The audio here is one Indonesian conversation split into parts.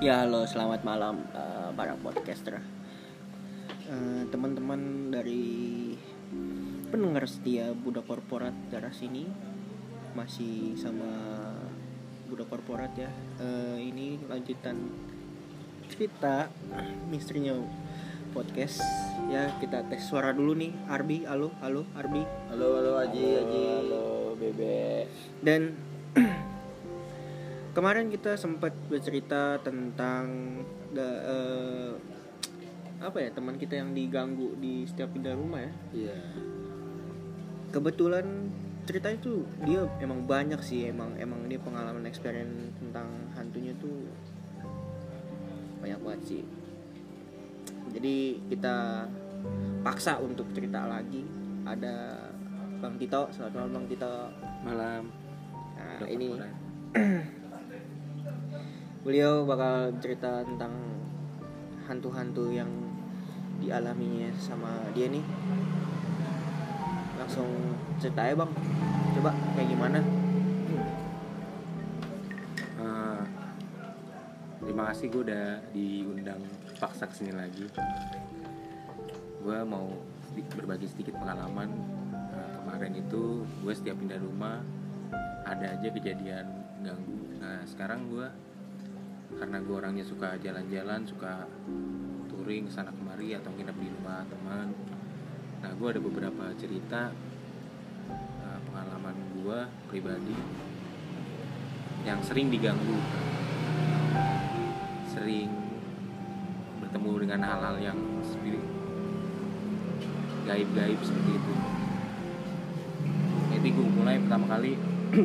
Ya halo selamat malam eh, para podcaster Eh, Teman-teman dari pendengar setia Budak Korporat daerah sini Masih sama Budak Korporat ya Eh, Ini lanjutan cerita misterinya podcast Ya kita tes suara dulu nih Arbi, halo, halo Arbi Halo halo Aji Aji. Halo Bebe. Dan kemarin kita sempat bercerita tentang da- eh, apa ya teman kita yang diganggu di setiap pindah rumah ya. Iya. Kebetulan cerita itu dia emang banyak sih emang emang dia pengalaman experience tentang hantunya tuh banyak banget sih. Jadi kita paksa untuk cerita lagi. Ada Bang Tito, selamat malam Bang Tito. Malam. Nah, Udah ini. beliau bakal cerita tentang hantu-hantu yang dialaminya sama dia nih langsung cerita ya bang coba kayak gimana Eh, terima kasih gue udah diundang paksa ke sini lagi. Gue mau berbagi sedikit pengalaman. Eh, kemarin itu gue setiap pindah rumah ada aja kejadian ganggu. Nah sekarang gue karena gue orangnya suka jalan-jalan, suka touring sana kemari atau nginep di rumah teman. Nah gue ada beberapa cerita eh, pengalaman gue pribadi yang sering diganggu sering bertemu dengan hal-hal yang spirit gaib-gaib seperti itu jadi gue mulai pertama kali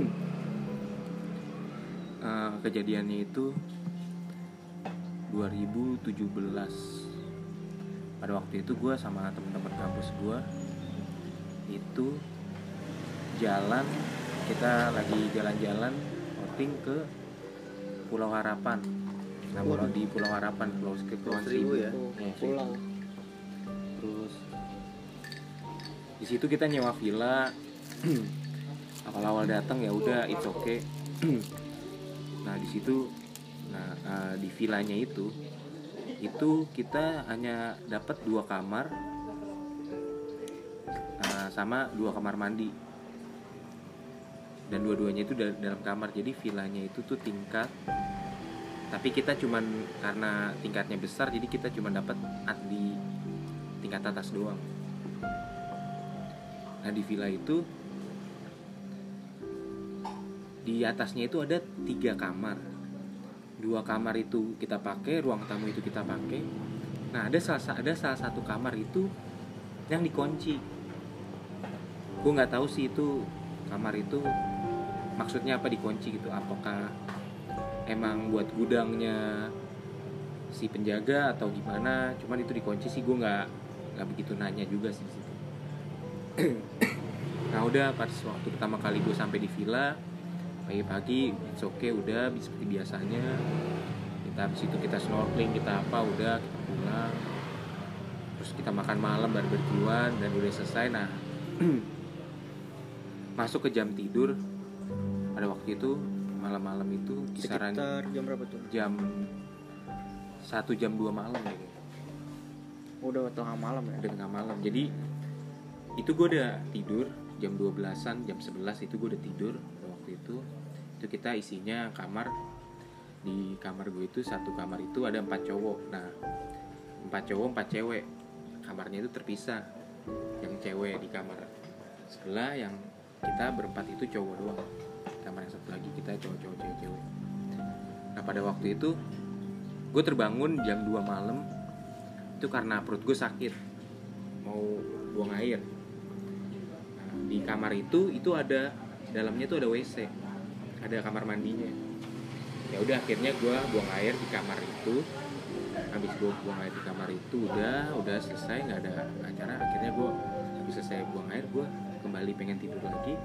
eh, kejadiannya itu 2017 pada waktu itu gue sama teman-teman kampus gue itu jalan kita lagi jalan-jalan outing ke Pulau Harapan. Nah pulau di Pulau Harapan Pulau Kepulauan Seribu Seribu. ya? Iya, pulang terus di situ kita nyewa villa. Awal-awal datang ya udah it's okay. Nah di situ nah eh, di villanya itu itu kita hanya dapat dua kamar eh, sama dua kamar mandi. Dan dua-duanya itu da- dalam kamar. Jadi villanya itu tuh tingkat tapi kita cuman karena tingkatnya besar jadi kita cuma dapat at- di tingkat atas doang. Nah di villa itu di atasnya itu ada tiga kamar dua kamar itu kita pakai ruang tamu itu kita pakai. Nah ada salah ada salah satu kamar itu yang dikunci. Gue nggak tahu sih itu kamar itu maksudnya apa dikunci gitu. Apakah emang buat gudangnya si penjaga atau gimana? Cuman itu dikunci sih gue nggak nggak begitu nanya juga sih nah udah pas waktu pertama kali gue sampai di villa pagi-pagi it's okay udah seperti biasanya. Kita habis itu kita snorkeling kita apa udah kita pulang. Terus kita makan malam barbekyuan dan udah selesai. Nah masuk ke jam tidur. Pada waktu itu malam-malam itu kisaran sekitar jam berapa tuh? jam satu jam dua malam ya. Udah tengah malam ya? Udah tengah malam. Jadi itu gue udah tidur jam 12an jam 11 itu gue udah tidur itu itu kita isinya kamar. Di kamar gue itu satu kamar itu ada empat cowok. Nah empat cowok empat cewek. Kamarnya itu terpisah yang cewek di kamar sebelah yang kita berempat itu cowok doang. Kamar yang satu lagi kita cowok-cowok cewek-cewek nah pada waktu itu gue terbangun jam 2 malam. Itu karena perut gue sakit. Mau buang air. Nah, di kamar itu itu ada dalamnya tuh ada WC ada kamar mandinya. Ya udah akhirnya gue buang air di kamar itu. Habis gue buang air di kamar itu udah udah selesai nggak ada acara. Akhirnya gue habis selesai buang air gue kembali pengen tidur lagi.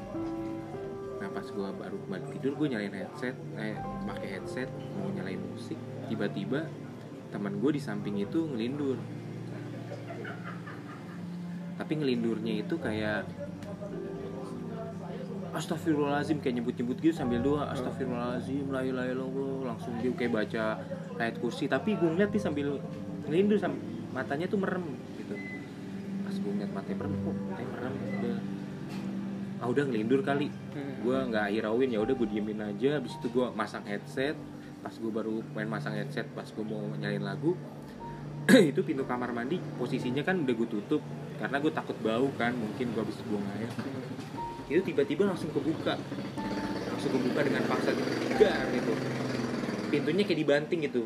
Nah pas gue baru kembali tidur gue nyalain headset eh, pakai headset mau nyalain musik. Tiba-tiba teman gue di samping itu ngelindur. Tapi ngelindurnya itu kayak Astagfirullahaladzim kayak nyebut-nyebut gitu sambil doa. Astagfirullahaladzim la ilaha illallah. Langsung dia kayak baca ayat kursi. Tapi gue ngeliat dia sambil ngelindur sam- matanya tuh merem gitu. Pas gue ngeliat matanya merem kok matanya merem? Udah. Ah udah ngelindur kali. Hmm. gue nggak hirauin ya udah gue diemin aja. Habis itu gue masang headset. Pas gue baru main masang headset pas gue mau nyalain lagu itu pintu kamar mandi posisinya kan udah gue tutup. Karena gue takut bau kan mungkin gue habis buang air itu tiba-tiba langsung kebuka. Langsung kebuka dengan paksa gitu gar gitu. Pintunya kayak dibanting gitu.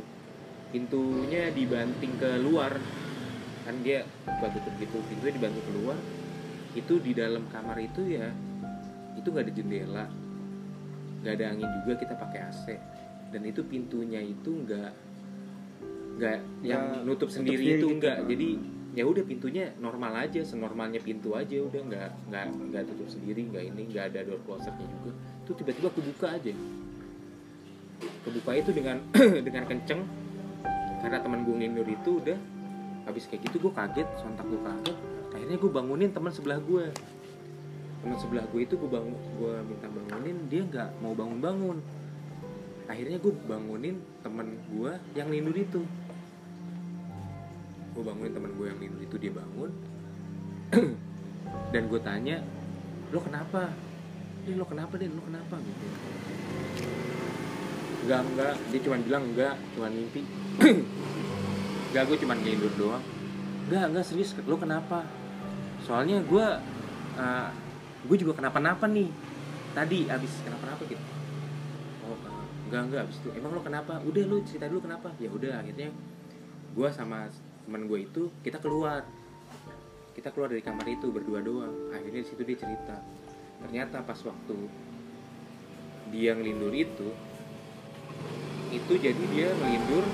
Pintunya dibanting keluar. Kan dia tutup gitu pintunya dibanting keluar. Itu di dalam kamar itu ya itu nggak ada jendela. Nggak ada angin juga kita pakai AC dan itu pintunya itu nggak nggak yang nutup nutup sendiri, sendiri itu gitu. enggak jadi ya udah pintunya normal aja senormalnya pintu aja udah nggak nggak nggak tutup sendiri nggak ini nggak ada door closetnya juga. Itu tiba-tiba kebuka aja. Kebuka itu dengan dengan kenceng. Karena teman gue ngindur itu udah habis kayak gitu gue kaget sontak gue kaget. Akhirnya gue bangunin teman sebelah gue teman sebelah gue itu gue bangun gue minta bangunin dia nggak mau bangun bangun akhirnya gue bangunin teman gue yang lindur itu gue bangunin teman gue yang lindur itu dia bangun. Dan gue tanya lo kenapa? Din lo kenapa Din lo kenapa? Gitu. Enggak enggak dia cuma bilang enggak cuma mimpi. Enggak gue cuma ngelindur doang. Enggak enggak serius. Lo kenapa? Soalnya gue uh, gue juga kenapa-napa nih. Tadi abis kenapa-napa gitu. Oh enggak enggak abis itu. Emang lo kenapa? Udah lo cerita dulu kenapa. Ya udah akhirnya gue sama teman gue itu kita keluar. Kita keluar dari kamar itu berdua doang. Akhirnya di situ dia cerita. Ternyata pas waktu dia ngelindur itu itu jadi dia ngelindur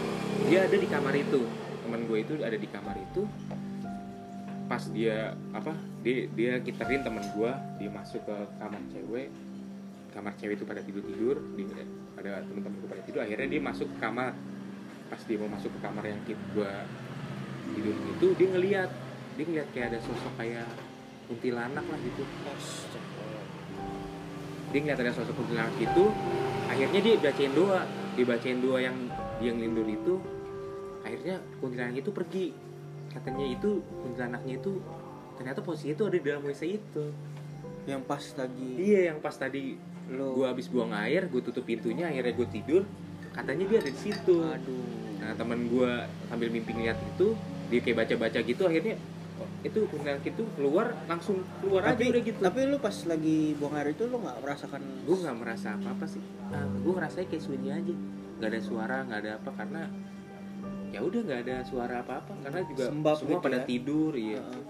dia ada di kamar itu. Teman gue itu ada di kamar itu. Pas dia apa dia dia kiterin teman gue dia masuk ke kamar cewek. Kamar cewek itu pada tidur tidur ada teman-teman gue pada tidur. Akhirnya dia masuk ke kamar. Pas dia mau masuk ke kamar yang gue tidur itu dia ngeliat. Dia ngeliat kayak ada sosok kayak kuntilanak lah gitu. Dia ngeliat ada sosok kuntilanak itu akhirnya dia bacain doa. Dia bacain doa yang dia ngelindur itu akhirnya kuntilanak itu pergi. Katanya itu kuntilanaknya itu ternyata posisi itu ada di dalam WC itu. Yang pas lagi. Iya yang pas tadi lo. gue habis buang air gue tutup pintunya akhirnya gue tidur. Katanya dia ada di situ. Aduh. Nah teman gue sambil mimpi ngeliat itu dia kayak baca-baca gitu akhirnya oh, itu kuntilanak itu keluar langsung keluar aja tapi udah gitu. tapi lu pas lagi buang air itu lu nggak merasakan gue nggak merasa apa apa sih. Nah, gue ngerasanya kayak sunyi aja. Nggak ada suara nggak ada apa karena ya udah nggak ada suara apa apa karena juga Sembab semua gitu pada ya? tidur iya. Heeh.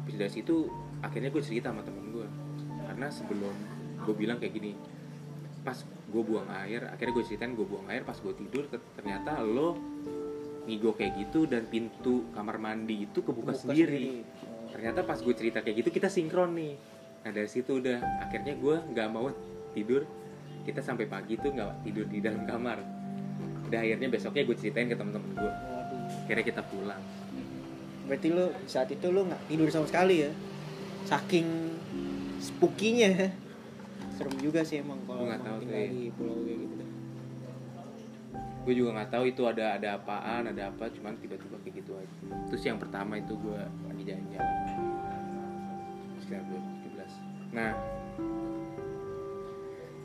habis dari situ akhirnya gue cerita sama temen gue karena sebelum gue bilang kayak gini pas gue buang air akhirnya gue ceritain gue buang air pas gue tidur ter- ternyata lo ngigo kayak gitu dan pintu kamar mandi itu kebuka, Buka sendiri. Oh. ternyata pas gue cerita kayak gitu kita sinkron nih. Nah dari situ udah akhirnya gue nggak mau tidur. Kita sampai pagi tuh nggak tidur di dalam kamar. Udah akhirnya besoknya gue ceritain ke temen-temen gue akhirnya kita pulang. Berarti lu saat itu lu nggak tidur sama sekali ya? Saking spookinya serem juga sih emang kalau tinggal di pulau kayak gitu gue juga nggak tahu itu ada ada apaan ada apa cuman tiba-tiba kayak gitu aja. Terus yang pertama itu gue lagi jalan-jalan. Sekitar 2017 nah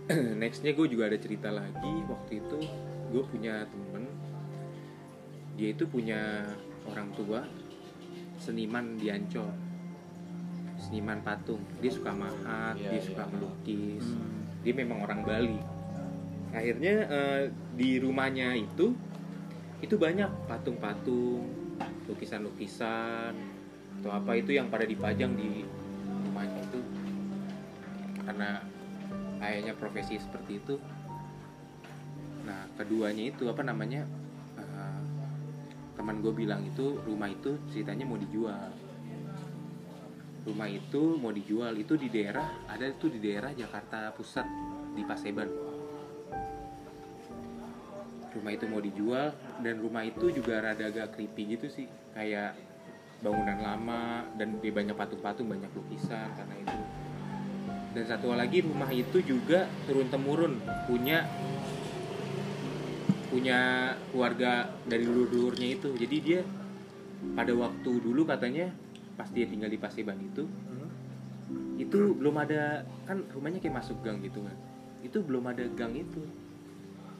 nextnya gue juga ada cerita lagi. Waktu itu gue punya temen. Dia itu punya orang tua seniman di Ancol. Seniman patung. Dia suka mahat Iya, dia iya. suka melukis. Hmm. dia memang orang Bali akhirnya eh, di rumahnya itu itu banyak patung-patung lukisan-lukisan atau apa itu yang pada dipajang di rumahnya itu. Karena ayahnya profesi seperti itu. Nah keduanya itu apa namanya eh, teman gue bilang itu rumah itu ceritanya mau dijual. Rumah itu mau dijual itu di daerah ada itu di daerah Jakarta Pusat di Paseban rumah itu mau dijual dan rumah itu juga rada agak creepy gitu sih. Kayak bangunan lama dan dia banyak patung-patung banyak lukisan karena itu. Dan satu lagi rumah itu juga turun temurun punya punya keluarga dari dulur-dulurnya itu. Jadi dia pada waktu dulu katanya pas dia tinggal di Paseban itu Hmm. itu belum ada kan rumahnya kayak masuk gang gitu kan. Itu belum ada gang itu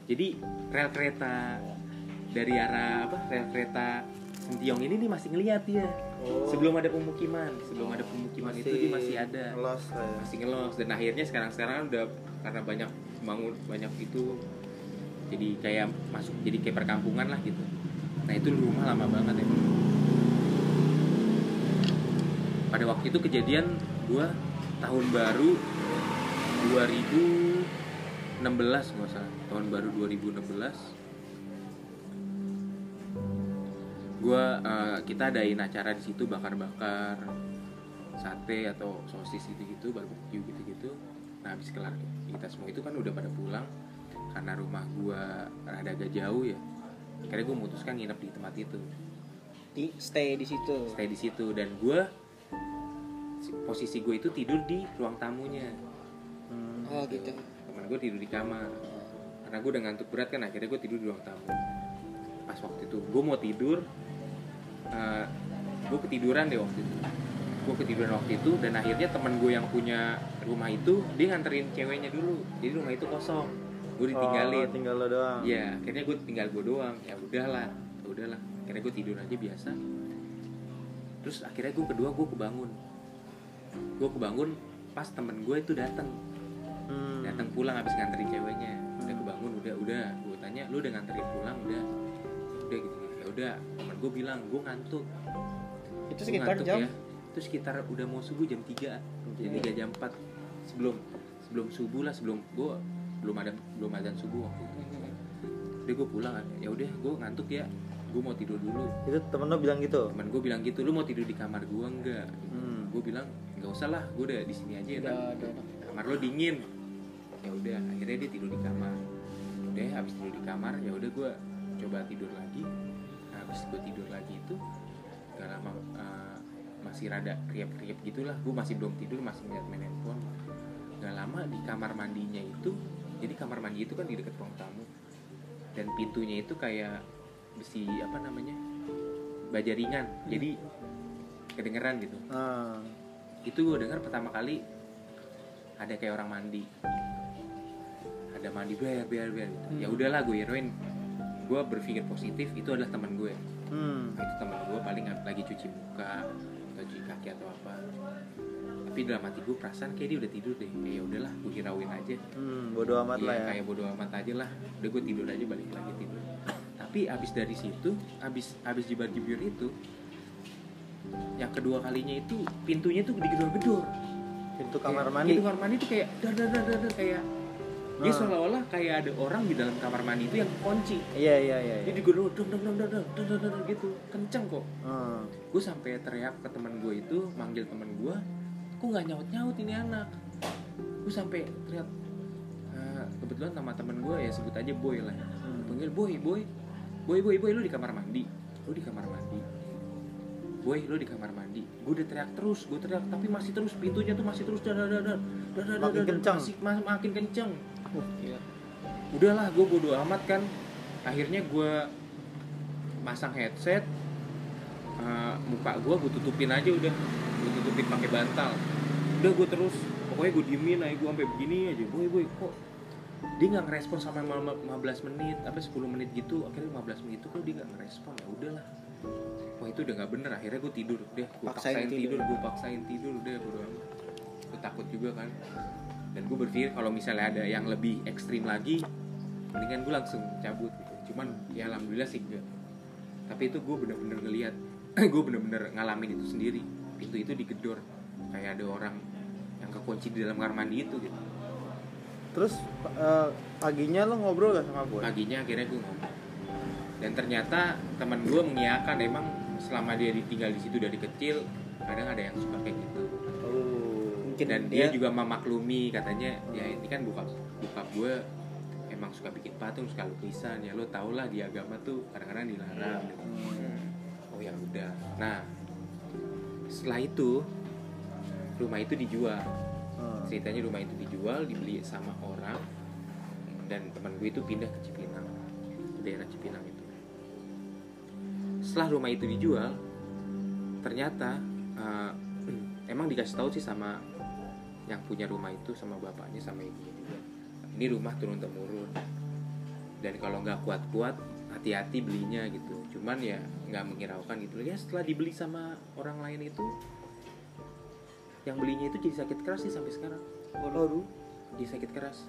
jadi rel kereta dari arah apa rel kereta Sentiong ini nih masih ngeliat dia. Oh. sebelum ada pemukiman sebelum ada pemukiman masih itu dia masih ada. ngelos, ya. masih ngelos. Dan akhirnya sekarang sekarang udah karena banyak bangun banyak itu jadi kayak masuk jadi kayak perkampungan lah gitu. Nah itu rumah lama banget ya. Pada waktu itu kejadian gua tahun baru 2000 16 masa tahun baru 2016 gua uh, kita adain acara di situ bakar-bakar sate atau sosis gitu-gitu barbecue gitu-gitu. Nah habis kelar kita semua itu kan udah pada pulang karena rumah gua rada agak jauh ya. Akhirnya gue memutuskan nginep di tempat itu. Di stay di situ? Stay di situ dan gue posisi gue itu tidur di ruang tamunya. Hmm, oh gitu teman gue tidur di kamar. Karena gue udah ngantuk berat kan akhirnya gue tidur di ruang tamu. Pas waktu itu gue mau tidur gue ketiduran deh waktu itu. Gue ketiduran waktu itu dan akhirnya teman gue yang punya rumah itu dia nganterin ceweknya dulu. Jadi rumah itu kosong. Gue ditinggalin. Oh, tinggal lo doang. ya akhirnya gue tinggal gue doang. Ya udahlah ya udahlah. Akhirnya gue tidur aja biasa. Terus akhirnya gue kedua gue kebangun. Gue kebangun pas temen gue itu datang Hmm. datang pulang habis nganterin ceweknya. Udah kebangun udah udah. Gue tanya lu udah nganterin pulang? Udah. Udah gitu. Ya udah. Temen gue bilang gue ngantuk. Itu Gua sekitar ngantuk jam? ya. itu sekitar udah mau subuh jam 3 jam tiga. 3 jam 4 sebelum sebelum subuh lah sebelum gue belum ada belum ada subuh waktu itu. Udah gue pulang ya udah gue ngantuk ya. Gue mau tidur dulu. Itu temen lo bilang gitu. temen gue bilang gitu lu mau tidur di kamar gue enggak? Hmm. gue bilang nggak usah lah gue udah di sini aja ya udah udah udah. kamar lo dingin ya udah akhirnya dia tidur di kamar. Udah habis tidur di kamar ya udah gue coba tidur lagi. Nah, habis gue tidur lagi itu gak lama eh, masih rada kriap-kriap gitulah. Gue masih belum tidur masih ngeliat main handphone. Gak lama di kamar mandinya itu jadi kamar mandi itu kan di dekat ruang tamu. Dan pintunya itu kayak besi apa namanya baja ringan. Jadi kedengeran gitu. Ah. itu gue dengar pertama kali ada kayak orang mandi ada mandi biar biar biar gitu. ya Hmm. udahlah gue heroin gue berpikir positif itu adalah teman gue Hmm. nah, itu teman gue paling lagi cuci muka atau cuci kaki atau apa tapi dalam hati gue perasaan kayak dia udah tidur deh ya udahlah gue hirauin aja Hmm, bodo amat Iya, lah ya. kayak bodo amat aja lah udah gue tidur aja balik lagi tidur tapi abis dari situ abis abis jibar jibir itu yang kedua kalinya itu pintunya tuh digedor-gedor Pintu kamar Kayak- mandi. Pintu kamar mandi tuh kayak dar dar dar, dar, kayak dia hmm. seolah-olah kayak ada orang di dalam kamar mandi itu yang kunci iya iya iya dia digorong dong dong dong dong dong dong dong dong gitu kenceng kok hmm. gue sampai teriak ke teman gue itu manggil teman gue kok nggak nyaut nyaut ini anak gue sampai teriak kebetulan sama teman gue ya sebut aja boy lah hmm. panggil boy boy boy boy boy lu di kamar mandi lu di kamar mandi boy lu di kamar mandi gue udah teriak terus gue teriak tapi masih terus pintunya tuh masih terus dadar dadar dadar dadar makin kencang masih makin kencang Uh, gila. Udahlah, gue bodo amat kan. Akhirnya gue masang headset, eh, muka gue gue tutupin aja udah, gue tutupin pakai bantal. Udah gue terus, pokoknya gue diemin aja gue sampai begini aja. Boy boy kok dia nggak ngerespon sampai 15 menit apa 10 menit gitu akhirnya 15 menit itu kok dia nggak ngerespon ya udahlah wah itu udah nggak bener akhirnya gue tidur deh gue Paksain paksain, tidur, tidur. gue paksain tidur udah gue takut juga kan dan gue berpikir kalau misalnya ada yang lebih ekstrim lagi mendingan gue langsung cabut gitu. Cuman ya alhamdulillah sih enggak. Tapi itu gue bener-bener ngeliat gue bener-bener ngalamin itu sendiri. Pintu itu digedor. Kayak ada orang yang kekunci di dalam kamar mandi itu gitu. Terus eh, paginya lo ngobrol gak sama gue? paginya akhirnya gue ngomong. Dan ternyata teman gue mengiyakan emang selama dia ditinggal di situ dari kecil kadang ada yang suka kayak gitu. Mungkin. Dan dia juga memaklumi katanya ya ini kan bokap bokap gue emang suka bikin patung suka lukisan. Ya lo tau lah di agama tuh kadang-kadang dilarang. Gitu. oh ya udah. Nah setelah itu rumah itu dijual. Hmm. ceritanya rumah itu dijual dibeli sama orang dan teman gue itu pindah ke Cipinang ke daerah Cipinang itu. Setelah rumah itu dijual ternyata eh, emang dikasih tahu sih sama yang punya rumah itu sama bapaknya sama ibunya juga. Ini rumah turun temurun dan kalau nggak kuat-kuat hati-hati belinya gitu. Cuman ya nggak menghiraukan gitu. Ya setelah dibeli sama orang lain itu yang belinya itu jadi sakit keras sih sampai sekarang. Waduh. jadi sakit keras.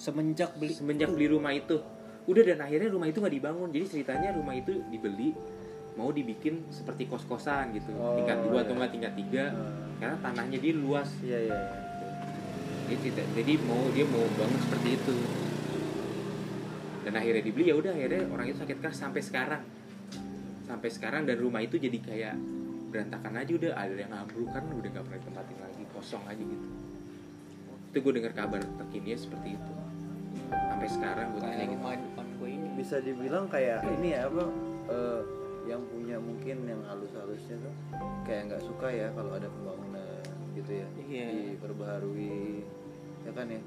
Semenjak beli semenjak beli rumah itu. Udah dan akhirnya rumah itu nggak dibangun. Jadi ceritanya rumah itu dibeli mau dibikin seperti kos-kosan gitu Oh, tingkat dua iya. atau nggak tingkat tiga Hmm. karena tanahnya dia luas Iya iya. iya. jadi, mau dia mau bangun seperti itu dan akhirnya dibeli ya udah akhirnya orang itu sakit keras sampai sekarang sampai sekarang dan rumah itu jadi kayak berantakan aja udah ada yang ambruk kan udah nggak pernah ditempatin lagi kosong aja gitu itu gue dengar kabar terkini seperti itu sampai sekarang gue tanya kayak gitu rumah depan gue ini Bisa dibilang kayak ini ya apa eh, yang punya mungkin yang halus-halusnya tuh kayak nggak suka ya kalau ada pembangunan gitu ya. Iya. diperbaharui ya kan ya?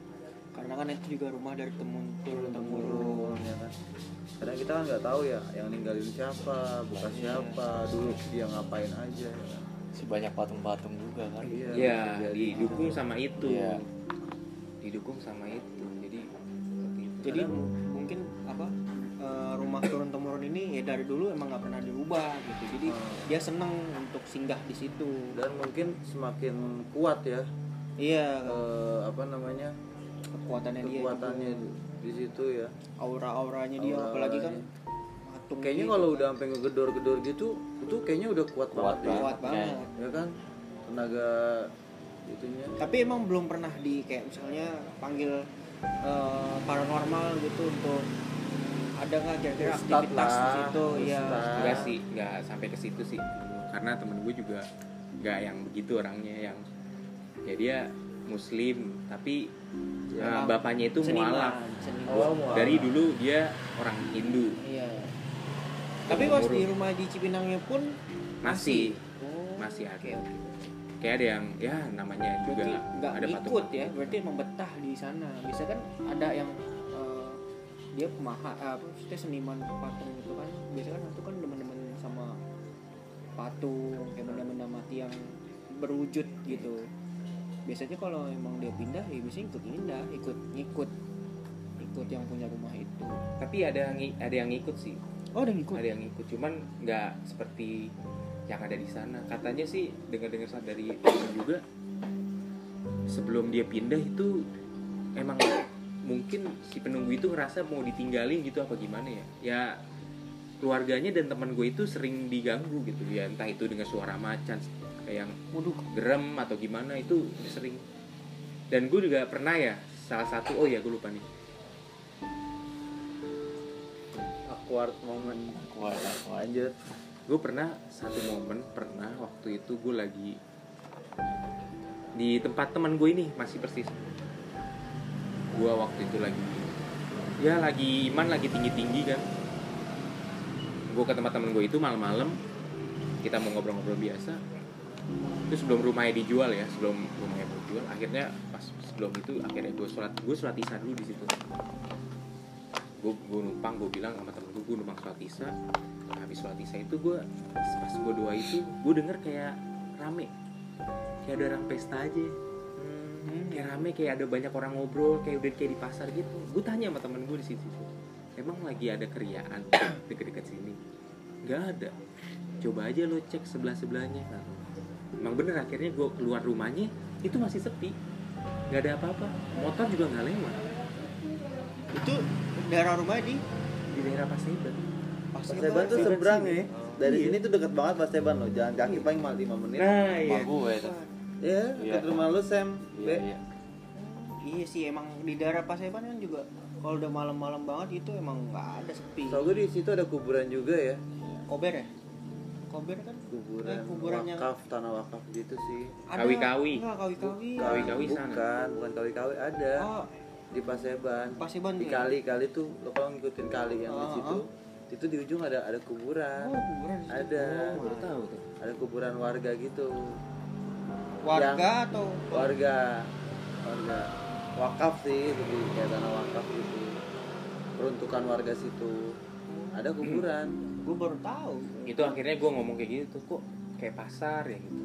Karena kan itu juga rumah dari temun turun temurun. ya kan? Kadang kita kan nggak tahu ya yang ninggalin siapa bekas Iya. siapa dulu dia ngapain aja ya kan? Si banyak patung-patung juga kan? Iya. Ya didukung sama itu. Iya. didukung sama itu. Jadi seperti itu jadi mungkin apa rumah turun temurun ini ya dari dulu emang nggak pernah dirubah gitu. Jadi Hmm. dia seneng untuk singgah di situ. Dan mungkin semakin kuat ya iya. eh, apa namanya kekuatannya dia kekuatannya juga. di situ ya. Aura-auranya dia Aura-auranya. apalagi kan patung kayaknya gitu kalau kan. udah sampai ngegedor-gedor gitu itu kayaknya udah kuat, Kuat banget ya. kuat banget. Ya kan? Tenaga itunya. Tapi emang belum pernah di kayak misalnya panggil eh, paranormal gitu untuk ada nggak kira-kira aktivitas di lah, situ? Ya enggak sih enggak sampai ke situ sih. Karena temen gue juga enggak yang begitu orangnya yang ya dia muslim tapi Ya. eh, bapaknya itu Seniman, mualaf. seniman. Oh, mualaf. dari dulu dia orang Hindu. Iya. Tapi pas di rumah di Cipinangnya pun masih. Oh, masih ada. oke kayak ada yang ya namanya juga berarti nggak ada ikut patung ya? berarti emang betah di sana. Bisa kan ada yang dia pemaha apa maksudnya seniman patung itu kan biasanya kan itu kan demen-demen sama patung kayak benda-benda mati yang berwujud gitu. Biasanya kalau emang dia pindah ya biasanya ikut pindah ikut ngikut ikut yang punya rumah itu. Tapi ada yang ada yang ngikut sih. Oh ada yang ikut ada yang ngikut cuman nggak seperti yang ada di sana. Katanya sih dengar-dengar saat dari juga sebelum dia pindah itu emang mungkin si penunggu itu ngerasa mau ditinggalin gitu apa gimana ya? Ya keluarganya dan teman gue itu sering diganggu gitu ya. Entah itu dengan suara macan kayak yang waduh. gerem atau gimana itu sering. Dan gue juga pernah ya salah satu oh ya gue lupa nih. Awkward moment. Kuat lanjut. Gue pernah satu momen pernah waktu itu gue lagi di tempat teman gue ini masih persis gue waktu itu lagi ya lagi iman lagi tinggi tinggi kan. Gue ke tempat teman gue itu malam-malam kita mau ngobrol-ngobrol biasa. Terus sebelum rumahnya dijual ya sebelum rumahnya dijual akhirnya pas sebelum itu akhirnya gue sholat gue sholat isya dulu di situ. Gue gue numpang gue bilang sama temen gue gue numpang sholat isya. Habis sholat isya itu gue pas gue doa itu gue denger kayak rame. Kayak ada orang pesta aja Hmm, kayak rame kayak ada banyak orang ngobrol kayak udah kayak di pasar gitu. Gue tanya sama temen gue di situ emang lagi ada keriaan deket-deket sini? Nggak ada. Coba aja lo cek sebelah sebelahnya emang bener akhirnya gue keluar rumahnya itu masih sepi. Nggak ada apa-apa. Motor juga nggak lewat. Itu daerah rumah di? Di daerah Paseban Paseban tuh seberang ya. Dari Iya. sini tuh deket banget Paseban loh. Jalan kaki paling mal 5 menit. Nah rumah iya gue itu ya Iya. ke rumah lu Sam iya Be. iya Iya sih emang di daerah Paseban kan juga kalau udah malam-malam banget itu emang nggak ada sepi. Soalnya di situ ada kuburan juga ya Kober ya? Kober kan? kuburan Eh, kuburan yang- wakaf tanah wakaf gitu sih Ada. Kawi-kawi. Enggak, kawi-kawi. Bukan, Kawi-kawi sana. bukan bukan kawi-kawi ada Oh, di Paseban Paseban di ya? kali kali tuh lo kalau ngikutin kali yang di Ah, situ itu di ujung ada ada kuburan Oh, kuburan ada Oh, baru tahu tuh ada kuburan warga gitu warga atau? Warga. Warga. Wakaf sih lebih kayak tanah wakaf gitu. Peruntukan warga situ. Ada kuburan. Gue baru tahu. Itu akhirnya gue ngomong kayak gitu kok kayak pasar ya? Gitu.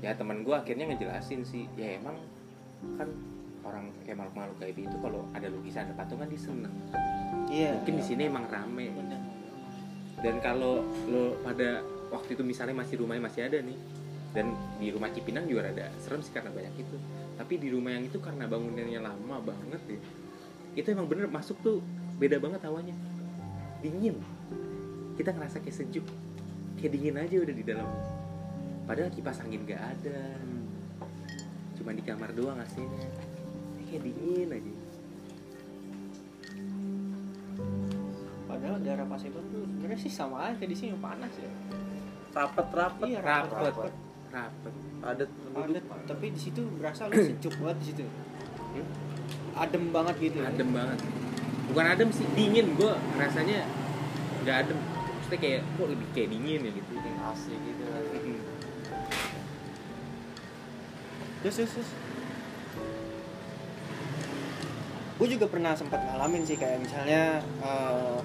Ya teman gue akhirnya ngejelasin sih ya emang kan orang kayak makhluk-makhluk kayak itu kalau ada lukisan ada patungan dia seneng. Iya. Mungkin di sini emang rame. Bener. dan kalau lo pada waktu itu misalnya masih rumahnya masih ada nih dan di rumah Cipinang juga ada serem sih karena banyak itu. Tapi di rumah yang itu karena bangunannya lama banget ya itu emang bener masuk tuh beda banget hawanya. Dingin. Kita ngerasa kayak sejuk. Kayak dingin aja udah di dalam. Padahal kipas angin gak ada. Cuma di kamar doang aslinya kayak dingin aja. Padahal daerah Pasir tuh sebenarnya sih sama aja di sini panas ya. Rapet rapet. Iya, rapet rapet. rapet padat padat tapi di situ berasa lu sejuk banget di situ Hmm? adem banget gitu ya. adem banget bukan adem sih dingin gue rasanya nggak adem maksudnya kayak kok lebih kayak dingin ya gitu asli gitu Mm-mm. terus terus, terus. gue juga pernah sempat ngalamin sih kayak misalnya eh,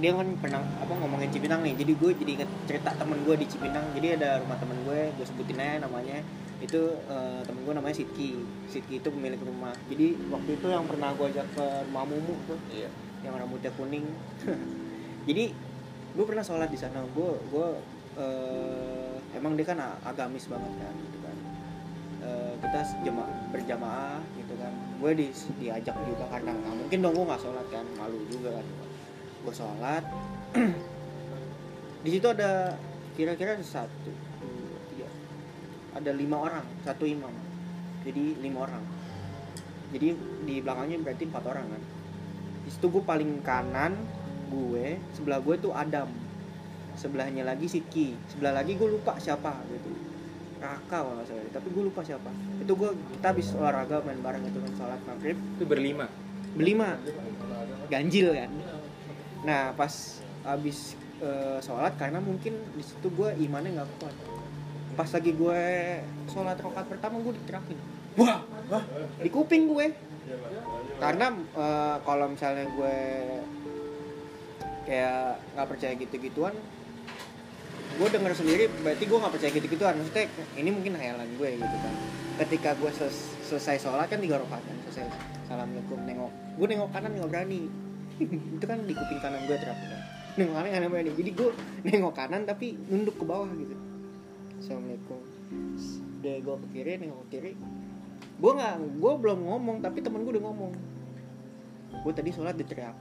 dia kan pernah apa ngomongin Cipinang nih. Jadi gue jadi inget cerita temen gue di Cipinang. Jadi ada rumah temen gue gue sebutin aja namanya. Itu eh, temen gue namanya Sidki. Sidki itu pemilik rumah. Jadi waktu itu yang pernah gue ajak ke rumah Mumu tuh iya. yang rambutnya kuning. Jadi gue pernah sholat di sana. Gue gue eh, emang dia kan agamis banget kan gitu kan. Eh, kita jema berjamaah gitu kan. Gue di, diajak juga karena nggak mungkin dong gue nggak sholat kan. Malu juga kan gue sholat. Di situ ada kira-kira satu dua, tiga. Ada lima orang satu imam. Jadi lima orang. Jadi di belakangnya berarti empat orang kan? Di situ gue paling kanan gue sebelah gue tuh Adam. Sebelahnya lagi Sidki sebelah lagi gue lupa siapa gitu. Raka kalau nggak salah. Tapi gue lupa siapa. Itu gue kita habis olahraga main bareng itu kan sholat maghrib. Itu berlima. Berlima. Ganjil kan nah pas habis eh, sholat karena mungkin di situ gue imannya nggak kuat. Pas lagi gue sholat rokat pertama gue diterakin wah wah di kuping gue. Karena eh, kalau misalnya gue kayak nggak percaya gitu-gituan gue denger sendiri berarti gue nggak percaya gitu-gituan. Maksudnya ini mungkin hayalan gue gitu kan. Ketika gue ses- selesai sholat kan tiga rakaat kan selesai. Assalamualaikum nengok. Gue nengok kanan nggak berani itu kan di kuping kanan gue terap kan nengok kanan nggak berani jadi gue nengok kanan tapi nunduk ke bawah gitu. Assalamualaikum. Deh gue ke kiri nengok ke kiri. Gue nggak gue belum ngomong tapi temen gue udah ngomong. Gue tadi sholat diteriak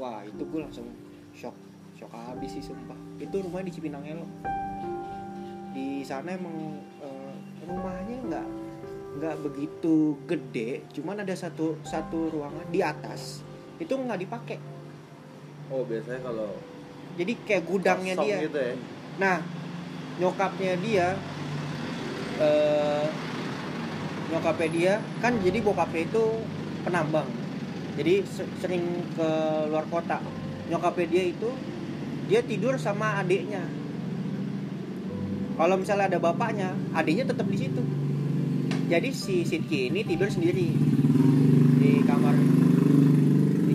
wah itu gue langsung shock. Shock habis sih sumpah. Itu rumahnya di Cipinang Elo di sana emang eh, rumahnya nggak nggak begitu gede. Cuman ada satu satu ruangan di atas itu nggak dipakai oh biasanya kalau jadi kayak gudangnya dia gitu ya Nah, nyokapnya dia eh nyokapnya dia kan jadi bokapnya itu penambang. Jadi se- sering ke luar kota. Nyokapnya dia itu dia tidur sama adiknya. Kalau misalnya ada bapaknya, adiknya tetap di situ. Jadi si Sidki ini tidur sendiri di kamar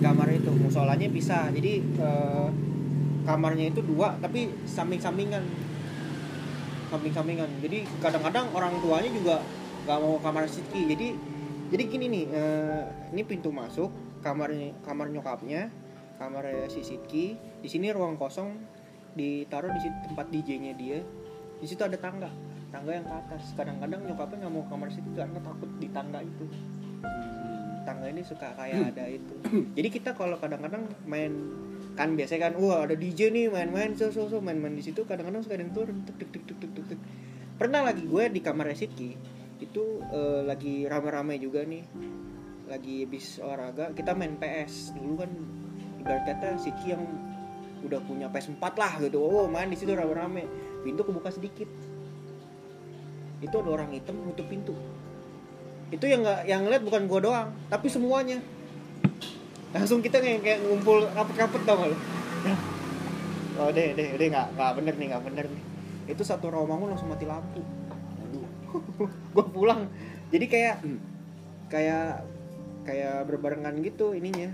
kamar itu musolanya pisah. Jadi eh, kamarnya itu dua tapi samping-sampingan. Samping-sampingan. Jadi kadang-kadang orang tuanya juga nggak mau kamar Sidki jadi jadi gini nih eh, ini pintu masuk kamarnya kamar nyokapnya kamar si Sidki. Di sini ruang kosong ditaruh di situ tempat DJ-nya dia. Di situ ada tangga tangga yang ke atas. Kadang-kadang nyokapnya nggak mau kamar Sidki karena takut di tangga itu tangga ini suka kayak ada itu. Jadi kita kalau kadang-kadang main kan biasanya kan wah ada DJ nih main-main so so so main-main di situ kadang-kadang suka ada yang turun tuk tuk tuk tuk tuk tuk pernah lagi gue di kamar Sidki itu eh, lagi rame-rame juga nih lagi habis olahraga kita main PS dulu kan ibarat kata Sidki yang udah punya PS4 lah gitu. Oh main di situ rame-rame. Pintu kebuka sedikit. Itu ada orang hitam nutup pintu itu yang nggak yang ngeliat bukan gue doang tapi semuanya. Langsung kita kayak, kayak ngumpul rapet-rapet tau gak lu? Oh deh deh deh nggak nggak bener nih nggak bener nih. Itu satu rombongan langsung mati lampu. Gue pulang. Jadi kayak Hmm. kayak kayak berbarengan gitu ininya.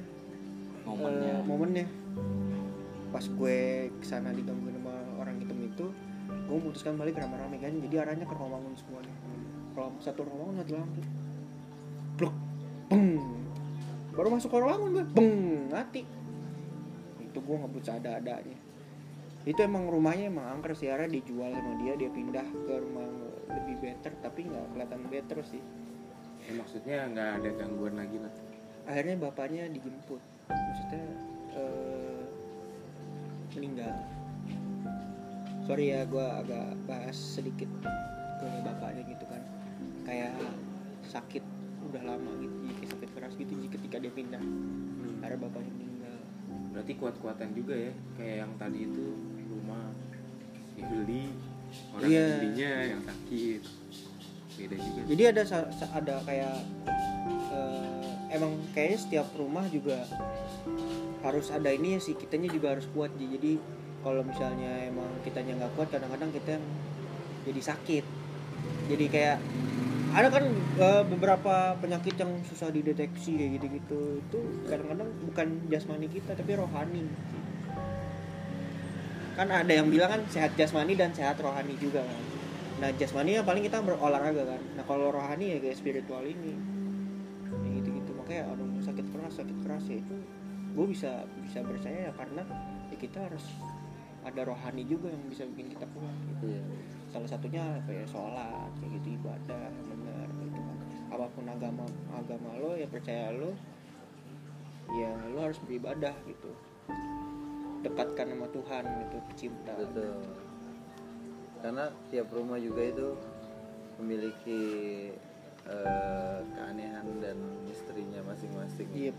Momennya. Eh, momennya. Pas gue ke sana digangguin sama orang hitam itu gue memutuskan balik rame-rame kan. Jadi arahnya ke Romangun semuanya satu Romangun mati lampu blok beng. Baru masuk ke Romangun gue beng mati. Itu gue ngebut ada-adanya. Itu emang rumahnya emang angker sih. Akhirnya dijual sama dia dia pindah ke rumah lebih better tapi nggak kelihatan better sih. Ya, maksudnya nggak ada gangguan lagi lah akhirnya bapaknya dijemput. Maksudnya eh, meninggal. Sorry ya gue agak bahas sedikit ke bapaknya gitu kan kayak sakit udah lama gitu jadi kayak sakit keras gitu jadi ketika dia pindah. Akhirnya bapaknya meninggal. Berarti kuat-kuatan juga ya kayak yang tadi itu rumah dibeli orang Iya. yang belinya yang sakit. Beda juga jadi ada ada kayak eh, emang kayaknya setiap rumah juga harus ada ini ya sih kitanya juga harus kuat jadi kalau misalnya emang kitanya nggak kuat kadang-kadang kita yang jadi sakit. Jadi kayak ada kan eh, beberapa penyakit yang susah dideteksi kayak gitu-gitu. Itu kadang-kadang bukan jasmani kita tapi rohani. Kan ada yang bilang kan sehat jasmani dan sehat rohani juga kan. Nah jasmani ya paling kita berolahraga kan. Nah kalau rohani ya kayak spiritual ini. Ya gitu gitu makanya aduh sakit keras sakit keras ya itu. Gue bisa bisa percaya ya karena ya kita harus ada rohani juga yang bisa bikin kita kuat gitu. Iya. Salah satunya kayak sholat kayak gitu ibadah benar gitu kan. Apa pun agama agama lo ya percaya lo ya lo harus beribadah gitu. Dekatkan sama Tuhan gitu pecinta. Betul. Karena tiap rumah juga itu memiliki eh, keanehan dan misterinya masing-masing. Iya.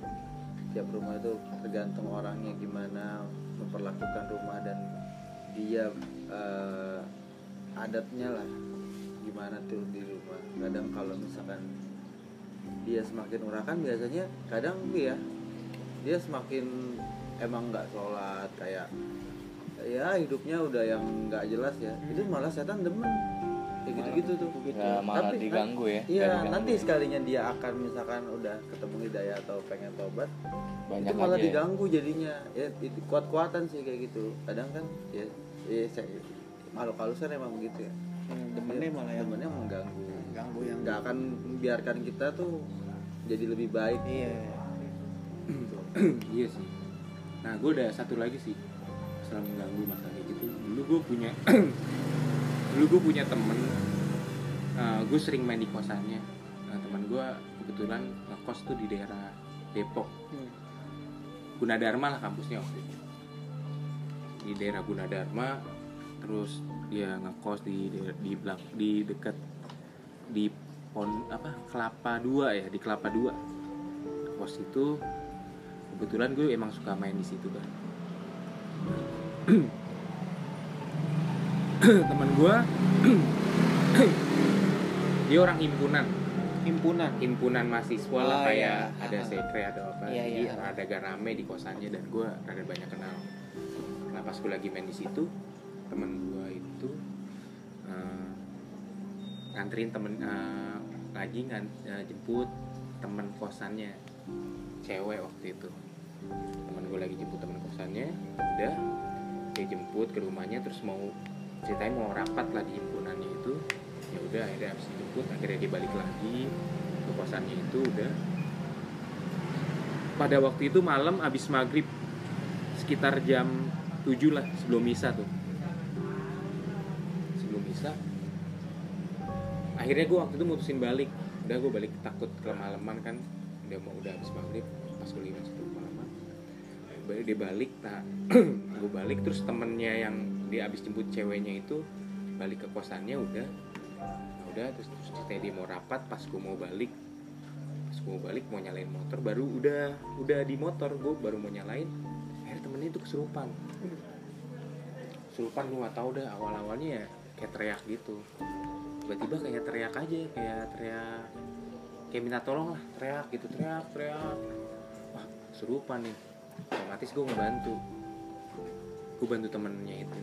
Tiap rumah itu tergantung orangnya gimana memperlakukan rumah dan dia eh, adatnya lah. Gimana tuh di rumah? Kadang kalau misalkan dia semakin urakan biasanya kadang ya dia semakin emang nggak sholat kayak ya hidupnya udah yang nggak jelas ya. Itu malah setan demen. Kayak gitu-gitu tuh. nggak malah Tapi, diganggu ya Iya, nanti sekalinya dia akan misalkan udah ketemu hidayah atau pengen tobat, banyak itu malah aja ya. diganggu jadinya. Ya itu kuat-kuatan sih kayak gitu. Kadang kan ya, ya saya, makhluk halusan emang begitu ya. Hmm, demennya malah yang Demennya mengganggu. ganggu yang Nggak akan membiarkan kita tuh jadi lebih baik. iya iya sih nah gue ada satu lagi sih setelah mengganggu masalah kayak gitu dulu gue punya dulu gue punya temen gue sering main di kosannya nah, teman gue kebetulan ngekos tuh di daerah Depok Hmm. Gunadarma lah kampusnya waktu itu di daerah Gunadarma terus dia ngekos di daerah- di belak di dekat di pon apa Kelapa Dua ya di Kelapa Dua. Kos itu kebetulan gue emang suka main di situ kan teman gue dia orang himpunan. Himpunan? Himpunan mahasiswa lah Oh, kayak iya. ada sekre ada apa. Iya, iya. rada gak rame di kosannya dan gue rada banyak kenal. Nah pas gue lagi main di situ temen gue itu eh, nganterin temen eh, lagi ngan, eh, jemput temen kosannya cewek waktu itu. Temen gue lagi jemput temen kosannya udah dia jemput ke rumahnya terus mau ceritanya mau rapat lah di himpunannya itu. Ya udah akhirnya habis dijemput akhirnya dia balik lagi ke kosannya itu udah. Pada waktu itu malam habis maghrib sekitar jam 7 lah sebelum misa tuh akhirnya gue waktu itu mutusin balik. Udah gue balik takut kemalaman kan. Udah mau udah habis maghrib pas gue masuk ke kemalaman. Baru dia balik nah gue balik terus temennya yang dia habis jemput ceweknya itu balik ke kosannya udah. Nah, udah terus, terus ceritanya dia mau rapat pas gue mau balik pas gue mau balik mau nyalain motor baru udah udah di motor gue baru mau nyalain. Akhirnya temennya itu kesurupan. Kesurupan gue nggak tahu dah awal awalnya ya kayak teriak gitu tiba-tiba kayak teriak aja kayak teriak kayak minta tolong lah teriak gitu teriak teriak. Wah kesurupan nih. Otomatis gue ngebantu. Gue bantu temennya itu.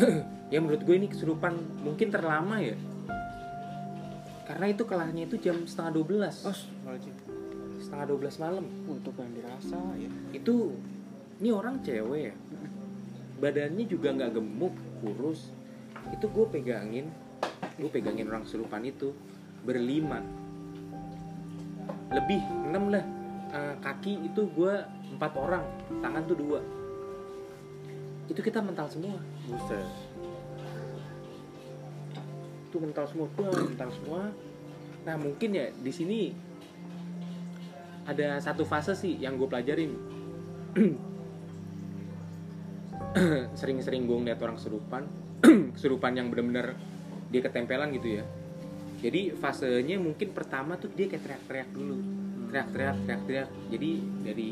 Ya menurut gue ini kesurupan mungkin terlama ya. Karena itu kelahnya itu jam setengah 12 oh wajib setengah 12 malam. Untuk yang dirasa ya. Itu ini orang cewek ya. Badannya juga nggak gemuk kurus. Itu gue pegangin gue pegangin orang serupan itu berlima. Lebih enam lah. Eh, kaki itu gue empat orang tangan tuh dua. Itu kita mental semua. Buset. Itu mental semua Wah, mental semua. Nah mungkin ya di sini ada satu fase sih yang gue pelajarin. Sering-sering gue ngeliat orang kesurupan kesurupan yang bener-bener dia ketempelan gitu ya. Jadi fasenya mungkin pertama tuh dia kayak teriak-teriak dulu. Teriak-teriak teriak-teriak. Jadi dari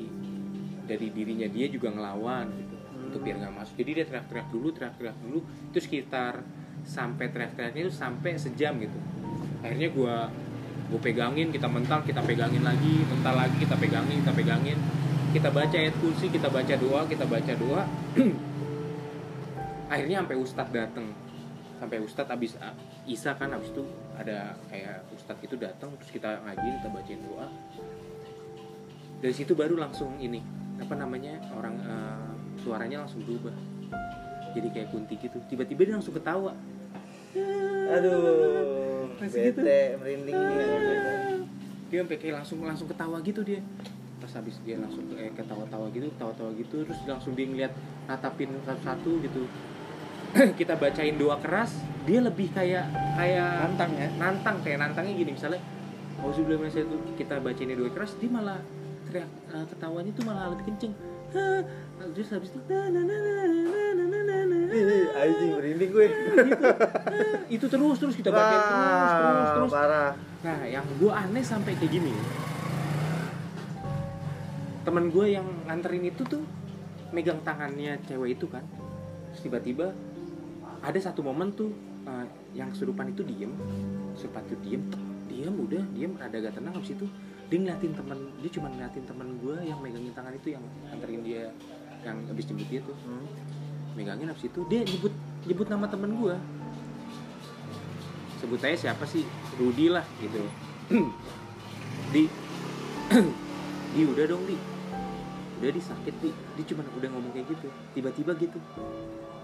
dari dirinya dia juga ngelawan gitu. Untuk biar nggak masuk. Jadi dia teriak-teriak dulu teriak-teriak dulu. Itu sekitar sampai teriak-teriaknya itu sampai sejam gitu. Akhirnya gua gue pegangin kita mental kita pegangin lagi mental lagi kita pegangin kita pegangin. Kita baca ayat kursi kita baca doa kita baca doa. Akhirnya sampai ustadz dateng sampai ustadz abis ah, isa kan abis itu ada kayak ustadz itu datang terus kita ngaji kita bacain doa. Dari situ baru langsung ini apa namanya orang eh, suaranya langsung berubah. Jadi kayak kunti gitu. Tiba-tiba dia langsung ketawa. Aduh Masih gitu? bete merinding nih dia sampai kayak langsung langsung ketawa gitu dia. Pas habis dia langsung kayak ketawa-tawa gitu ketawa-tawa gitu terus langsung dia ngeliat natapin satu-satu gitu kita bacain doa keras dia lebih kayak kayak Nantang ya? nantang kayak nantangnya gini misalnya oh sebelum saya tuh kita bacain doa keras dia malah teriak eh, ketawanya tuh malah lebih kenceng terus habis itu na na na na na na na na na Ih, anjing merinding gue gitu. Hah, itu terus terus kita bacain terus terus terus parah Nah, yang gue aneh sampai kayak gini. Temen gue yang nganterin itu tuh megang tangannya cewek itu kan. Terus tiba-tiba ada satu momen tuh eh, yang kesurupan itu diem, kesurupan itu diem, diem udah, diem rada gak tenang habis itu dia ngeliatin temen, dia cuma ngeliatin temen gue yang megangin tangan itu yang nganterin dia yang habis jemput dia tuh. Hmm. megangin habis itu dia nyebut nyebut nama temen gue sebut aja siapa sih? Rudi lah gitu. Di di udah dong di. Udah di sakit di. Dia cuma udah ngomong kayak gitu. Tiba-tiba gitu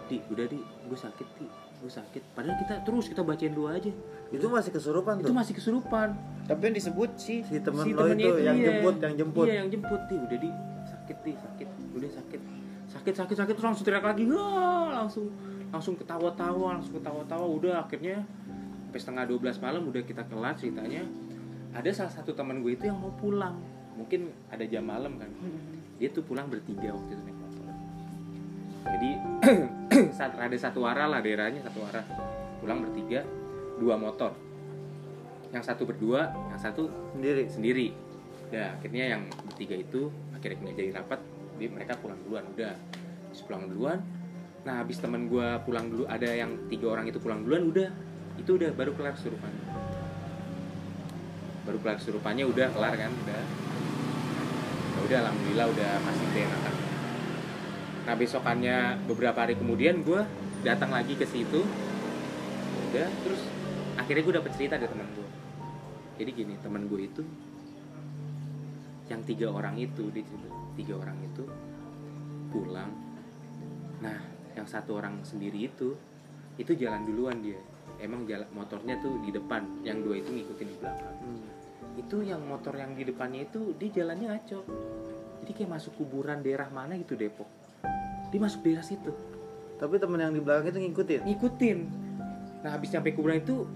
di udah di gue sakit di gue sakit. Padahal kita terus kita bacain doa aja. Itu masih kesurupan itu tuh. masih kesurupan. Tapi yang disebut sih si temen si lo temennya itu yang iya. jemput yang jemput. Iya yang jemput di udah di. Sakit di sakit. Udah sakit. Sakit sakit sakit. Terus langsung teriak lagi. Wah, langsung langsung ketawa-tawa langsung ketawa-tawa. Udah akhirnya sampai setengah 12 malam udah kita kelar ceritanya. Ada salah satu teman gue itu yang mau pulang. Mungkin ada jam malam kan. Dia tuh pulang bertiga waktu itu motor jadi saat ada satu arah lah daerahnya satu arah. Pulang bertiga dua motor. Yang satu berdua yang satu sendiri? sendiri. Ya akhirnya yang bertiga itu akhirnya nggak jadi rapat dia mereka pulang duluan udah. Terus pulang duluan nah habis teman gue pulang dulu ada yang tiga orang itu pulang duluan udah. Itu udah baru kelar kesurupan baru kelar kesurupannya udah kelar kan udah. Ya udah alhamdulillah udah masih enakan nah besokannya beberapa hari kemudian gue datang lagi ke situ. Udah terus akhirnya gue dapet cerita dari teman gue jadi gini teman gue itu yang tiga orang itu cerita tiga orang itu pulang. Nah yang satu orang sendiri itu itu jalan duluan dia. Emang jalan motornya tuh di depan yang dua itu ngikutin di belakang. Hmm. itu yang motor yang di depannya itu dia jalannya ngaco jadi kayak masuk kuburan daerah mana gitu Depok dia masuk daerah situ. Tapi temen yang di belakang itu ngikutin? Ngikutin. Nah habis nyampe kuburan itu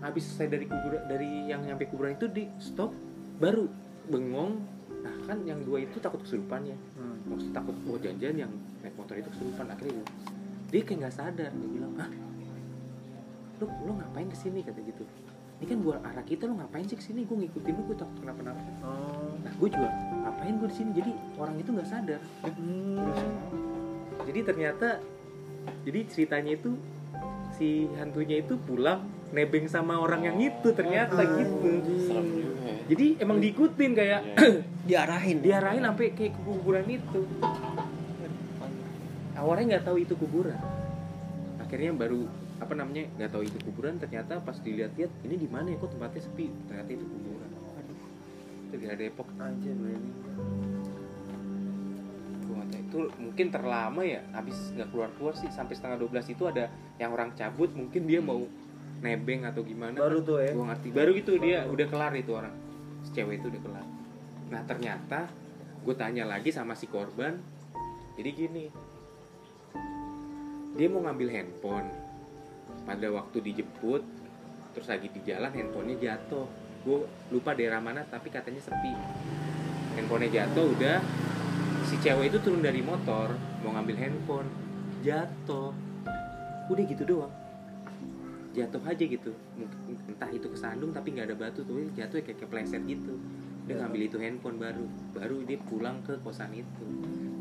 habis saya dari kuburan dari yang nyampe kuburan itu di stop baru bengong. Nah kan yang dua itu takut kesurupannya. Hmm. maksud takut oh janjian yang naik motor itu kesurupan akhirnya dia, dia kayak nggak sadar dia bilang ah lu lu ngapain ke sini? kata gitu ini kan buat arah kita lu ngapain sih ke sini? Gue ngikutin lu gue takut kenapa napa oh. Nah gue juga ngapain gue di sini jadi orang itu nggak sadar. Jadi ternyata jadi ceritanya itu si hantunya itu pulang nebeng sama orang yang itu ternyata gitu. serem juga ya. Jadi emang diikutin kayak diarahin. Diarahin sampai kayak ke kuburan itu. Awalnya nggak tahu itu kuburan. Akhirnya baru apa namanya nggak tahu itu kuburan ternyata pas dilihat-lihat ini di mana ya kok tempatnya sepi? Ternyata itu kuburan. Aduh. itu di Depok. Gua nggak tahu. itu mungkin terlama ya habis nggak keluar keluar sih. Sampai setengah 12 itu ada yang orang cabut mungkin dia mau nebeng atau gimana. Baru tuh ya. Gue ngerti. Baru gitu dia udah kelar itu orang. Si cewek itu udah kelar. Nah ternyata gue tanya lagi sama si korban. Jadi gini. Dia mau ngambil handphone pada waktu dijemput terus lagi di jalan handphonenya jatuh. Gue lupa daerah mana tapi katanya sepi. Handphonenya jatuh udah. Si cewek itu turun dari motor mau ngambil handphone. Jatuh. Udah gitu doang. Jatuh aja gitu. Entah itu kesandung tapi nggak ada batu tuh. Jatuh kayak kepleset gitu. Dia ngambil itu handphone baru. Baru dia pulang ke kosan itu.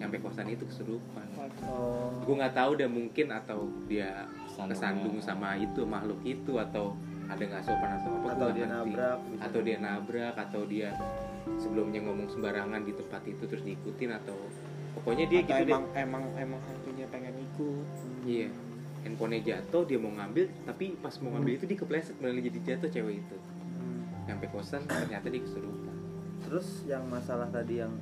Sampai kosan itu kesurupan. Oh gue nggak tahu deh mungkin atau dia Kesandung. kesandung sama itu makhluk itu atau ada nggak sopan atau apa atau dia ngerti. nabrak gitu. atau dia nabrak atau dia sebelumnya ngomong sembarangan di tempat itu terus diikutin atau pokoknya dia Atau gitu deh emang emang emang hantunya pengen ikut Iya. Handphonenya jatuh, dia mau ngambil, tapi pas mau ngambil itu dia kepleset malah jadi jatuh cewek itu. Hmm. Sampai kosan ternyata dia kesurupan. terus yang masalah tadi yang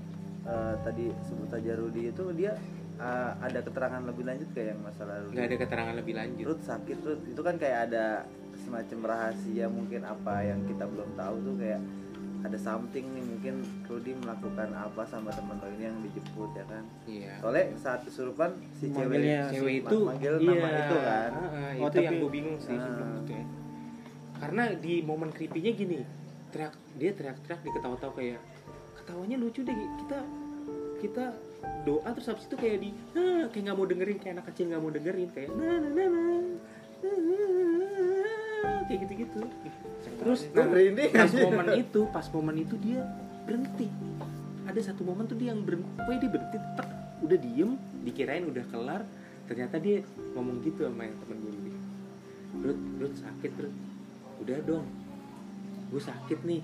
eh, tadi sebut aja Rudi itu dia eh, ada keterangan lebih lanjut kayak yang masalah Rudi Nggak ada keterangan lebih lanjut. Ruth sakit Ruth itu kan kayak ada semacam rahasia mungkin apa yang kita belum tahu tuh kayak ada something nih mungkin Rudy melakukan apa sama teman lo ini yang dijemput ya kan Iya. soalnya saat kesurupan si cewek Manggilnya Cewek ma- itu manggil iya, nama itu kan ah, Oh, itu tapi- yang gue bingung sih Ah. sebelum itu ya. Karena di momen creepy-nya gini, teriak dia teriak-teriak diketawa-tawa kayak ketawanya lucu deh kita kita doa terus habis itu kayak di "Ah," kayak nggak mau dengerin kayak anak kecil nggak mau dengerin kayak "Na, na, na, na, ah," kayak gitu-gitu. Terus Gua nah, pas momen itu pas momen itu dia berhenti. Ada satu momen tuh dia yang berhenti pokoknya dia berhenti tek, udah diem dikirain udah kelar ternyata dia ngomong gitu sama yang temen gue ini. Rut, Rut sakit Rut. Udah dong gue sakit nih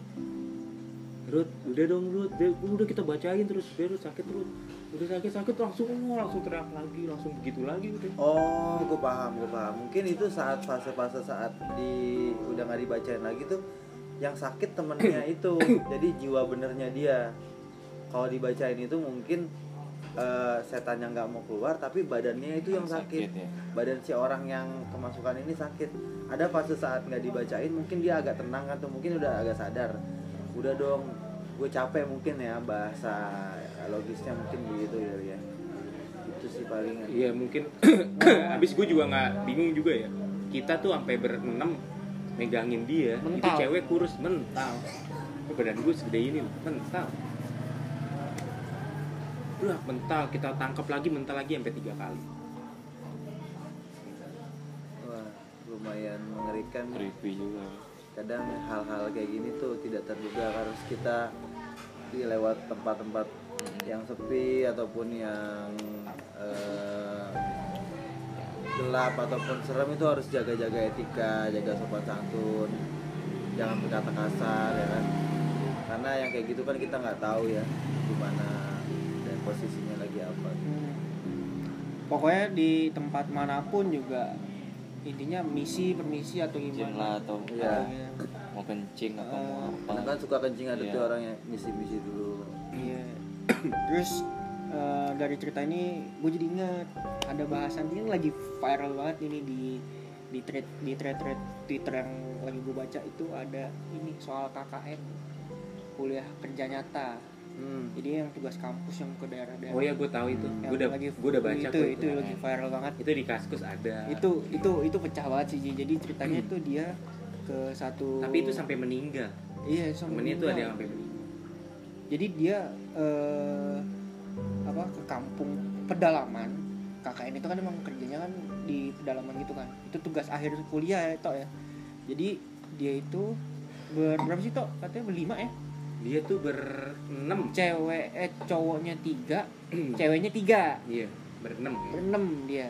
Rut, udah dong Rut, udah, kita bacain terus. Udah Rut sakit Rut udah sakit sakit langsung oh, langsung teriak lagi langsung begitu lagi udah oh gue paham gue paham. Mungkin itu saat fase-fase saat di udah nggak dibacain lagi tuh yang sakit temennya itu. Jadi jiwa benernya dia. Kalau dibacain itu mungkin eh, setannya nggak mau keluar tapi badannya itu yang sakit. ya. badan si orang yang kemasukan ini sakit. Ada fase saat nggak dibacain mungkin dia agak tenang atau mungkin udah agak sadar. Udah dong gue capek mungkin ya bahasa logisnya mungkin begitu ya ya itu sih paling Iya mungkin habis gue juga nggak bingung juga ya. Kita tuh sampai berenam megangin dia. Itu Mental. cewek kurus mental. Badan gue segede ini mental. Udah mental. Kita tangkap lagi mental lagi sampai tiga kali. Wah lumayan mengerikan. Creepy juga. Kadang hal-hal kayak gini tuh tidak terduga harus kita di lewat tempat-tempat yang sepi ataupun yang eh, gelap ataupun serem itu harus jaga-jaga etika, jaga sopan santun, jangan berkata kasar ya kan. Karena yang kayak gitu kan kita nggak tahu ya gimana dan posisinya lagi apa. Hmm. pokoknya di tempat mana pun juga intinya misi permisi atau gimana atau. Iya. Mau kencing atau mau apa Karena kan suka kencing ada Iya. tuh orang yang misi-misi dulu. Iya. Terus eh, dari cerita ini gue jadi ingat ada bahasan ini lagi viral banget ini di di thread di thread thread Twitter yang lagi gue baca itu ada ini soal KKN kuliah kerja nyata. Hmm. Jadi yang tugas kampus yang ke daerah-daerah. oh ya gue tahu itu gue udah lagi gue udah baca itu kok itu lagi viral banget. itu di kaskus ada Itu itu itu pecah banget sih. Jadi ceritanya itu dia ke satu tapi itu sampai meninggal. Iya sampai temennya itu ada meninggal. yang sampai meninggal. Jadi dia eh, apa ke kampung pedalaman. KKN itu kan emang kerjanya kan di pedalaman gitu kan. Itu tugas akhir kuliah ya Tok ya. Jadi dia itu ber berapa sih Tok? katanya berlima ya? Dia tuh berenam cewek eh cowoknya tiga ceweknya tiga. Iya berenam berenam dia.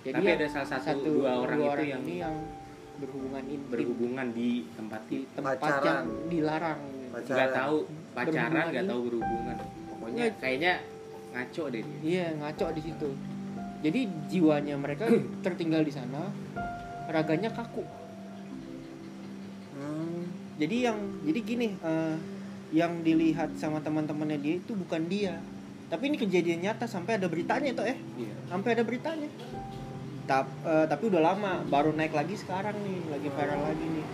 Jadi tapi yang ada salah satu, dua orang itu yang ini yang berhubungan intim berhubungan di tempat di tempat Pacaran. yang dilarang Pacaran. nggak tahu pacaran nggak tahu berhubungan pokoknya Iya. kayaknya ngaco deh dia Iya ngaco di situ. Jadi jiwanya mereka tertinggal di sana. raganya kaku Hmm. jadi yang jadi gini eh, yang dilihat sama teman-temannya dia itu bukan dia tapi ini kejadian nyata sampai ada beritanya itu eh Iya. sampai ada beritanya Tap- eh, tapi udah lama baru naik lagi sekarang nih lagi viral lagi nih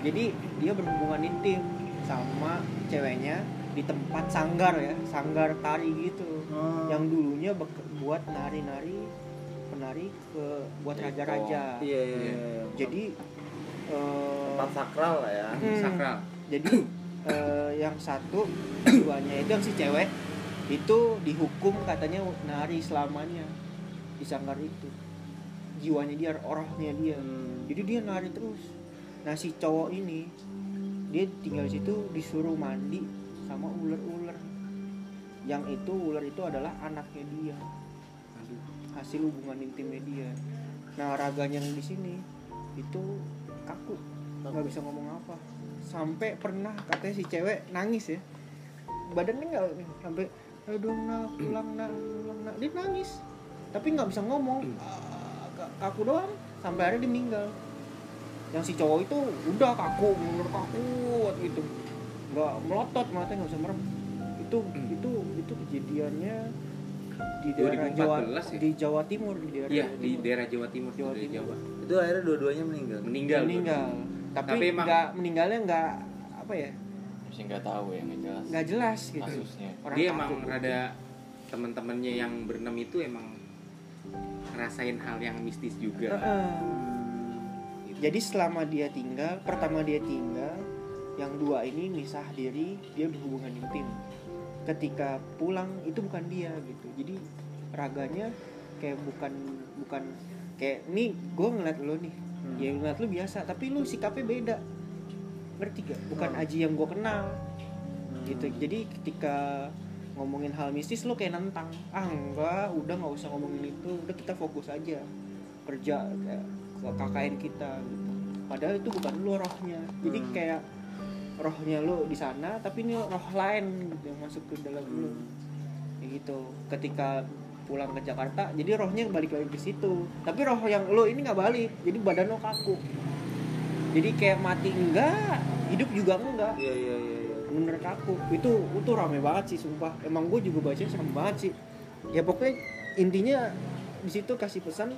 jadi dia berhubungan intim sama ceweknya di tempat sanggar ya sanggar tari gitu Oh. yang dulunya buat nari-nari penari ke buat Jadi raja-raja Iya iya. iya. jadi eh, tempat sakral lah ya. Hmm. Sakral. jadi eh, yang satu duanya itu yang si cewek itu dihukum katanya nari selamanya di sanggar itu jiwanya dia rohnya dia. Hmm. jadi dia nari terus. Nah si cowok ini dia tinggal di situ disuruh mandi sama ular-ular. Yang itu ular itu adalah anaknya dia. Hasil. Hubungan intimnya dia. Nah raganya yang di sini itu kaku. Nggak bisa ngomong apa. Sampai pernah katanya si cewek nangis ya. Badannya nggak sampai aduh nak pulang nak pulang nak. Dia nangis tapi nggak bisa ngomong. Ka- kaku doang sampai akhirnya dia meninggal yang si cowok itu udah kaku bener kaku banget gitu nggak melotot matanya nggak bisa merem itu itu itu kejadiannya di daerah Jawa 2014 ya? di Jawa Timur di daerah Iya Jawa di Timur. daerah Jawa Timur, Jawa Timur. Jawa. Itu akhirnya dua-duanya meninggal. Meninggal. meninggal tapi, Tapi emang- nggak meninggalnya nggak apa ya Masih nggak tahu ya nggak jelas. nggak jelas gitu Kasusnya. Orang Dia emang rada teman-temannya yang berenam itu emang ngerasain hal yang mistis juga. Heeh. Gitu. jadi selama dia tinggal pertama dia tinggal yang dua ini misah diri dia berhubungan intim ketika pulang itu bukan dia gitu jadi raganya kayak bukan bukan kayak nih gue ngeliat lo nih Hmm. ya ngeliat lo biasa tapi lu sikapnya beda ngerti gak bukan Hmm. Aji yang gue kenal Hmm. gitu jadi ketika ngomongin hal mistis lo kayak nentang. Ah enggak udah nggak usah ngomongin itu. Udah kita fokus aja. Kerja kayak ke KKN kita gitu. Padahal itu bukan lo rohnya. Jadi Hmm. kayak rohnya lo di sana tapi ini roh lain gitu yang masuk ke dalam lo. Hmm. kayak gitu. Ketika pulang ke Jakarta jadi rohnya balik lagi ke situ. Tapi roh yang lo ini nggak balik. Jadi badan lo kaku. Jadi kayak mati enggak hidup juga enggak. Iya iya iya. Bener kaku itu itu rame banget sih sumpah emang gue juga baca serem banget sih ya pokoknya intinya di situ kasih pesan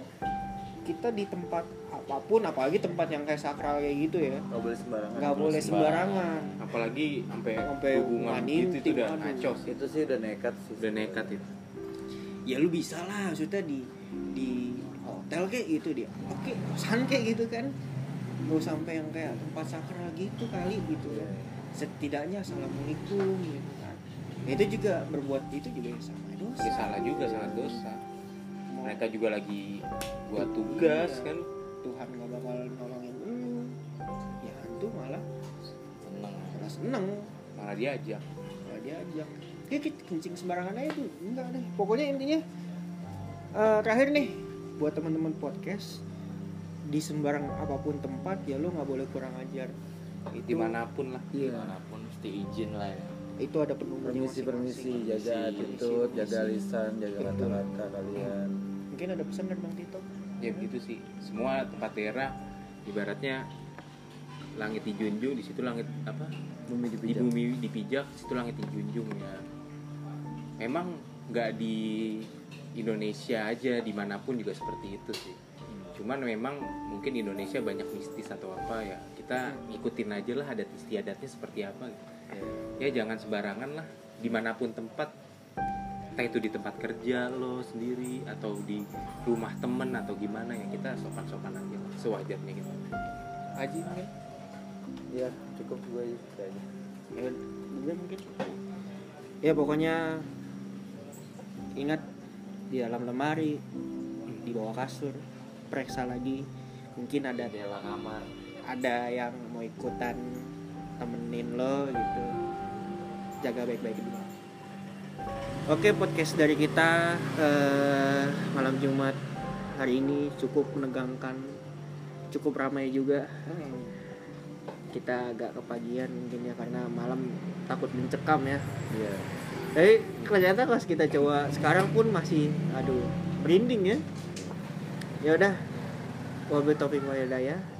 kita di tempat apa pun apalagi tempat yang kayak sakral kayak gitu ya Gak boleh sembarangan. nggak boleh sembarangan Apalagi sampai Sampai hubungan gitu itu udah sih. Itu sih udah nekat sih. Udah nekat itu. ya lu bisa lah maksudnya di di hotel kayak gitu di oke kosan kayak gitu kan mau sampai yang kayak tempat sakral gitu kali gitu ya setidaknya assalamualaikum gitu kan Ya, itu juga berbuat itu juga sama dosa Ya salah juga salah dosa. Mereka juga lagi buat tugas Iya. kan. Tuhan nggak bakal nolongin lu ya hantu malah Tenang. malah seneng Malah diajak. malah diajak ya kencing sembarangan aja tuh enggak deh pokoknya intinya eh, terakhir nih buat teman-teman podcast di sembarang apa pun tempat ya lo nggak boleh kurang ajar itu Di mana pun lah. Iya. Di mana pun mesti izin lah ya. itu ada penunggunya Permisi permisi, jaga attitude, jaga lisan, jaga kata-kata kalian. mungkin ada pesan dari bang Tito Ya begitu sih. Semua tempat daerah ibaratnya langit dijunjung di situ langit apa Bumi di dipijak. bumi dipijak di situ langit dijunjung ya memang nggak di Indonesia aja di mana pun juga seperti itu sih cuman memang mungkin Indonesia banyak mistis atau apa ya kita ikutin aja lah adat istiadatnya seperti apa gitu. ya jangan sembarangan lah di mana pun tempat entah itu di tempat kerja lo sendiri atau di rumah temen atau gimana ya kita sopan-sopan aja lah, sewajarnya gitu Haji mungkin Ya cukup gue itu kayaknya. ya gue mungkin ya pokoknya ingat di dalam lemari di bawah kasur periksa lagi mungkin ada Jendela kamar. Ada yang mau ikutan temenin lo gitu. Jaga baik-baik dulu oke podcast dari kita eh, malam Jumat hari ini cukup menegangkan cukup ramai juga. Kita agak kepagian mungkin ya karena malam takut mencekam ya. Iya. tapi ternyata pas kita coba sekarang pun masih aduh merinding ya. Ya udah wal hidayah. Assalamualaikum